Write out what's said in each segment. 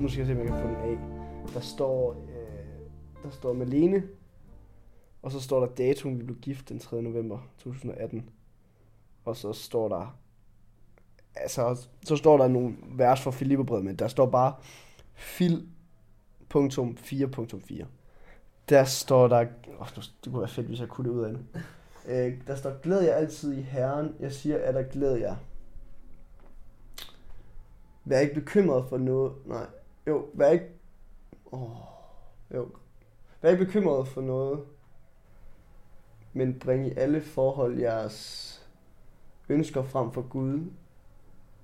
Nu skal jeg se, om jeg kan få den af. Der står, øh, der står Malene, og så står der datoen, vi blev gift den 3. november 2018. Og så står der, altså, så står der nogle vers fra Filipperbrevet, men der står bare fil.4.4. Der står der, åh, det kunne være fedt, hvis jeg kunne det ud af det. Øh, der står, glæd jer altid i Herren. Jeg siger, at der glæd jer. Vær ikke bekymret for noget. Nej, jo, vær ikke... Åh, jo. Vær ikke bekymret for noget. Men bring i alle forhold jeres ønsker frem for Gud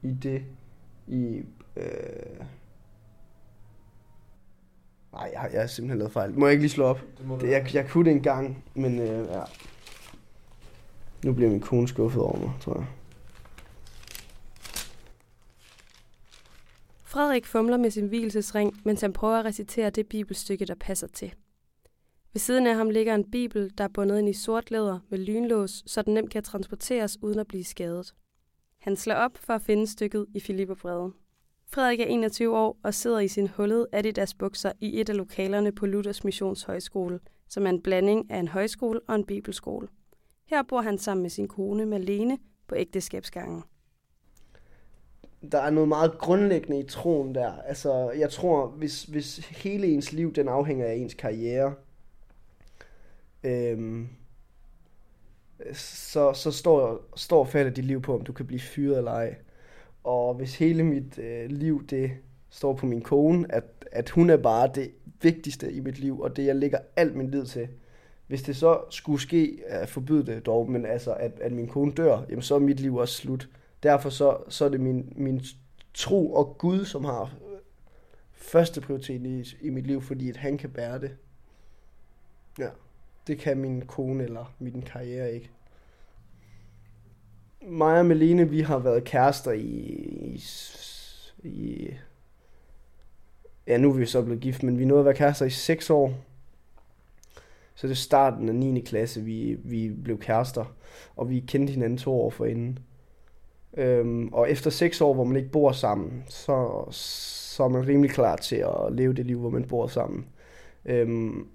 i det, i... Øh... Nej, jeg, jeg har simpelthen lavet fejl. Må jeg ikke lige slå op? Det Det, jeg, jeg kunne det engang, men øh, ja. Nu bliver min kone skuffet over mig, tror jeg. Frederik fumler med sin hvilesesring, mens han prøver at recitere det bibelstykke, der passer til. Ved siden af ham ligger en bibel, der er bundet ind i sort læder med lynlås, så den nemt kan transporteres uden at blive skadet. Han slår op for at finde stykket i Filipperbrevet. Frederik er 21 år og sidder i sin hullede Adidas bukser i et af lokalerne på Luthers Missionshøjskole, som er en blanding af en højskole og en bibelskole. Her bor han sammen med sin kone Malene på ægteskabsgangen. Der er noget meget grundlæggende i troen der. Altså, jeg tror, hvis, hvis hele ens liv, den afhænger af ens karriere, øhm, så, så står, står faldet dit liv på, om du kan blive fyret eller ej. Og hvis hele mit øh, liv, det står på min kone, at, at hun er bare det vigtigste i mit liv, og det jeg lægger alt min lid til. Hvis det så skulle ske, øh, at forbyde det dog, men altså, at, at min kone dør, jamen så er mit liv også slut. Derfor så, så er det min, min tro og Gud, som har første prioritet i, i mit liv, fordi at han kan bære det. Ja, det kan min kone eller min karriere ikke. Mig og Melene, vi har været kærester i, i, i ja, nu er vi så blevet gift, men vi nåede at være kærester i 6 år. Så det er starten af 9. klasse, vi, vi blev kærester, og vi kendte hinanden to år forinden. Øhm, og efter 6 år, hvor man ikke bor sammen, så, så er man rimelig klar til at leve det liv, hvor man bor sammen. Øhm,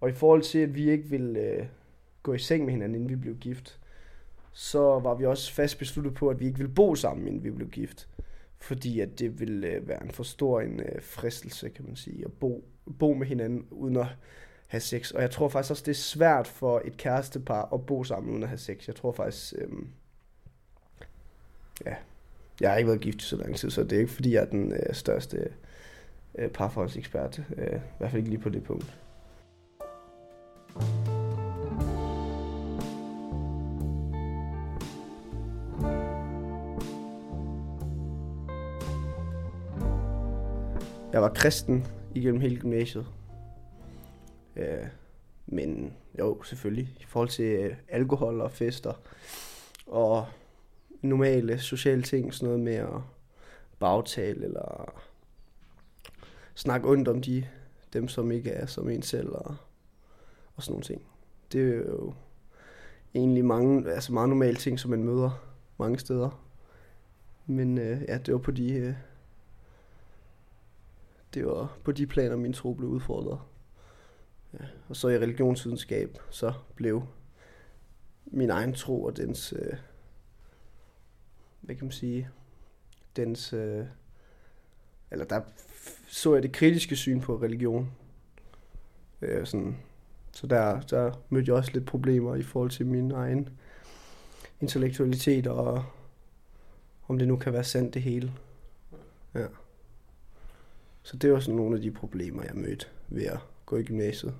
og i forhold til, at vi ikke ville øh, gå i seng med hinanden, inden vi blev gift, så var vi også fast besluttet på, at vi ikke ville bo sammen, inden vi blev gift. Fordi at det ville øh, være en for stor en øh, fristelse, kan man sige, at bo, bo med hinanden uden at have sex. Og jeg tror faktisk også, det er svært for et kærestepar at bo sammen uden at have sex. Jeg tror faktisk, Øh, ja, jeg har ikke været gift i så lang tid, så det er ikke fordi, jeg er den øh, største øh, parforholdsekspert. Øh, I hvert fald ikke lige på det punkt. Jeg var kristen igennem hele gymnasiet. Øh, men jo, selvfølgelig, i forhold til øh, alkohol og fester og normale sociale ting, sådan noget med at bagtale eller snakke ondt om de, dem, som ikke er som en selv og, og sådan nogle ting. Det er jo egentlig mange, altså meget normale ting, som man møder mange steder. Men øh, ja, det var på de, øh, det var på de planer, min tro blev udfordret. Ja, og så i religionsvidenskab, så blev min egen tro og dens, øh, hvad kan man sige, dens, øh, eller der så jeg det kritiske syn på religion. Øh, sådan, så der, der mødte jeg også lidt problemer i forhold til min egen intellektualitet og om det nu kan være sandt det hele. Ja. Så det var sådan nogle af de problemer, jeg mødte ved at gå i gymnasiet.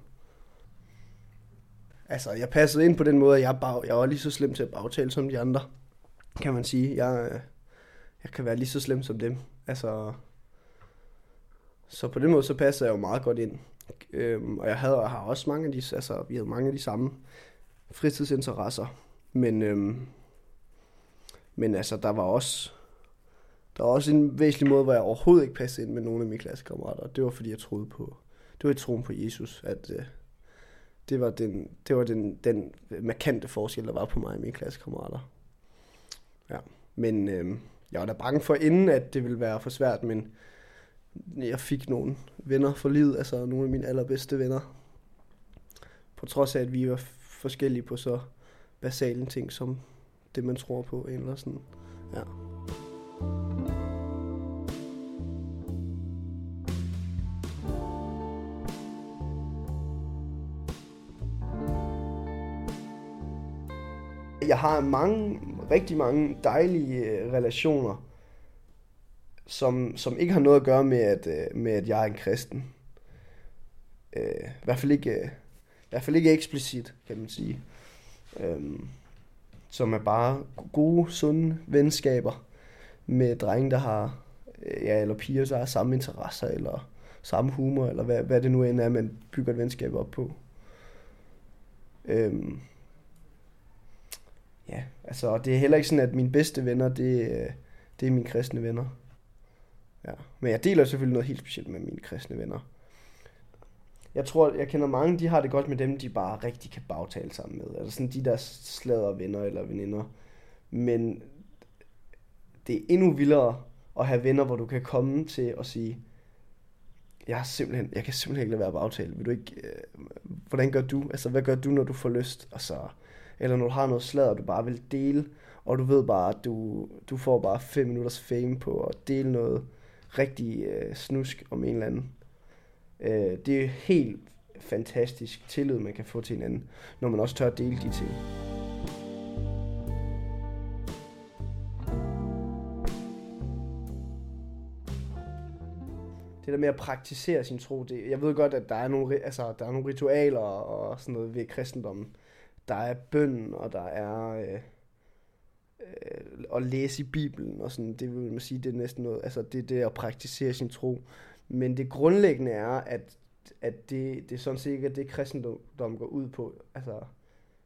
Altså, jeg passede ind på den måde, at jeg, bag, jeg var lige så slem til at bagtale som de andre, kan man sige. Jeg, jeg kan være lige så slem som dem. Altså, så på den måde, så passede jeg jo meget godt ind. Øhm, og jeg havde og har også mange af de, altså, vi havde mange af de samme fritidsinteresser. Men, øhm, men altså, der var også, der var også en væsentlig måde, hvor jeg overhovedet ikke passede ind med nogle af mine klassekammerater. Det var, fordi jeg troede på, det var i troen på Jesus, at øh, det var, den, det var den, den markante forskel, der var på mig og mine klassekammerater. Ja, men øh, jeg var da bange for inden, at det ville være for svært, men, jeg fik nogle venner for livet, altså nogle af mine allerbedste venner. På trods af, at vi var forskellige på så basale ting, som det, man tror på, eller sådan. Ja. Jeg har mange, rigtig mange dejlige øh, relationer, som, som ikke har noget at gøre med, at, øh, med, at jeg er en kristen. Øh, I hvert fald ikke, øh, i hvert fald ikke eksplicit, kan man sige. Øhm, som er bare gode, sunde venskaber med drenge, der har, ja, eller piger, der har samme interesser, eller samme humor, eller hvad, hvad det nu end er, man bygger et venskab op på. Øhm, Altså, og det er heller ikke sådan, at mine bedste venner, det, øh, det er mine kristne venner. Ja. Men jeg deler selvfølgelig noget helt specielt med mine kristne venner. Jeg tror, jeg kender mange, de har det godt med dem, de bare rigtig kan bagtale sammen med. Altså sådan de der slader venner eller veninder. Men det er endnu vildere at have venner, hvor du kan komme til at sige, jeg, er simpelthen, jeg kan simpelthen ikke lade være på aftale. Vil du ikke, øh, hvordan gør du? Altså, hvad gør du, når du får lyst? Og Altså, eller når du har noget slag, og du bare vil dele, og du ved bare, at du, du får bare 5 minutters fame på at dele noget rigtig øh, snusk om en eller anden. Øh, det er helt fantastisk tillid, man kan få til hinanden, når man også tør at dele de ting. det der med at praktisere sin tro, det, jeg ved godt, at der er nogle, altså, der er nogle ritualer og sådan noget ved kristendommen. Der er bøn, og der er øh, øh, at læse i Bibelen, og sådan, det vil man sige, det er næsten noget, altså det er det at praktisere sin tro. Men det grundlæggende er, at, at det, det er sådan set ikke, at det kristendom går ud på. Altså,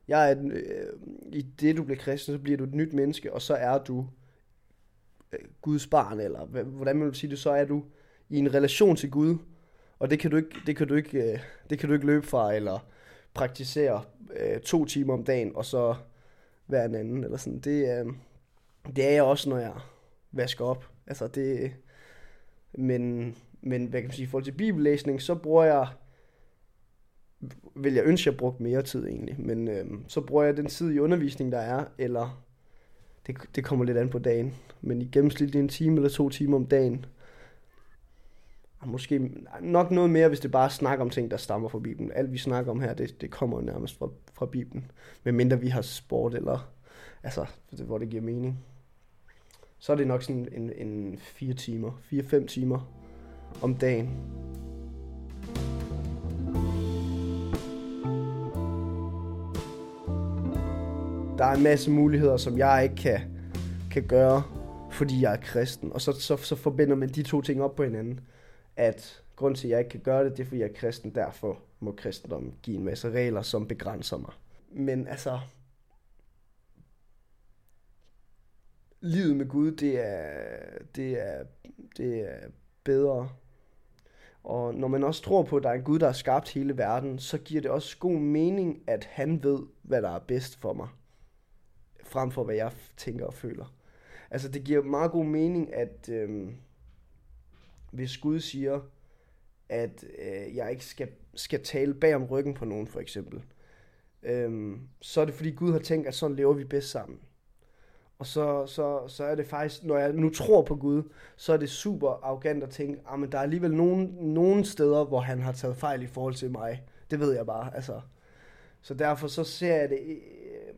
jeg er, øh, i det du bliver kristen, så bliver du et nyt menneske, og så er du øh, Guds barn, eller hvordan man vil sige det, så er du i en relation til Gud, og det kan du ikke, det kan du ikke, øh, det kan du ikke løbe fra, eller praktisere øh, to timer om dagen, og så hver en anden, eller sådan. Det, øh, det er jeg også, når jeg vasker op. Altså det, men, men hvad kan man sige, i forhold til bibellæsning, så bruger jeg, vil jeg ønske, at jeg brugte mere tid egentlig, men øh, så bruger jeg den tid i undervisning, der er, eller det, det kommer lidt an på dagen, men i gennemsnit en time eller to timer om dagen, Ah, måske nok noget mere, hvis det bare snakker om ting, der stammer fra Bibelen. Alt vi snakker om her, det, det kommer nærmest fra, fra Bibelen. Men mindre vi har sport, eller altså, hvor det giver mening. Så er det nok sådan en, en fire timer, fire-fem timer om dagen. Der er en masse muligheder, som jeg ikke kan, kan gøre, fordi jeg er kristen. Og så, så, så forbinder man de to ting op på hinanden at grund til, at jeg ikke kan gøre det, det er, fordi jeg er kristen. Derfor må kristendom give en masse regler, som begrænser mig. Men altså, livet med Gud, det er, det er, det er bedre. Og når man også tror på, at der er en Gud, der har skabt hele verden, så giver det også god mening, at han ved, hvad der er bedst for mig. Frem for, hvad jeg tænker og føler. Altså, det giver meget god mening, at... Øh, hvis Gud siger, at øh, jeg ikke skal, skal tale bag om ryggen på nogen, for eksempel, øh, så er det fordi Gud har tænkt, at sådan lever vi bedst sammen. Og så, så, så er det faktisk, når jeg nu tror på Gud, så er det super arrogant at tænke, at ah, der er alligevel nogen, nogen steder, hvor han har taget fejl i forhold til mig. Det ved jeg bare. Altså. Så derfor så ser jeg det... Øh,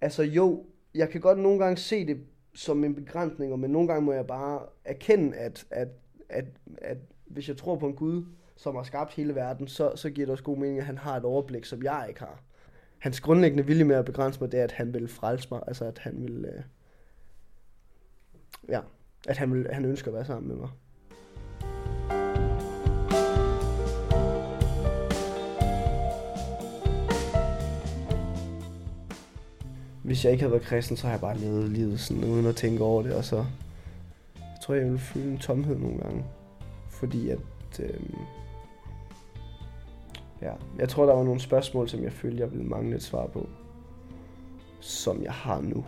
altså jo, jeg kan godt nogle gange se det som en begrænsning, men nogle gange må jeg bare erkende, at, at, at, at hvis jeg tror på en Gud, som har skabt hele verden, så, så giver det også god mening, at han har et overblik, som jeg ikke har. Hans grundlæggende vilje med at begrænse mig, det er, at han vil frelse mig, altså at han vil, øh, ja, at han, vil, han ønsker at være sammen med mig. Hvis jeg ikke havde været kristen, så har jeg bare levet livet sådan, uden at tænke over det, og så jeg tror jeg, ville føle en tomhed nogle gange. Fordi at, øh, ja, jeg tror, der var nogle spørgsmål, som jeg følte, jeg ville mangle et svar på, som jeg har nu.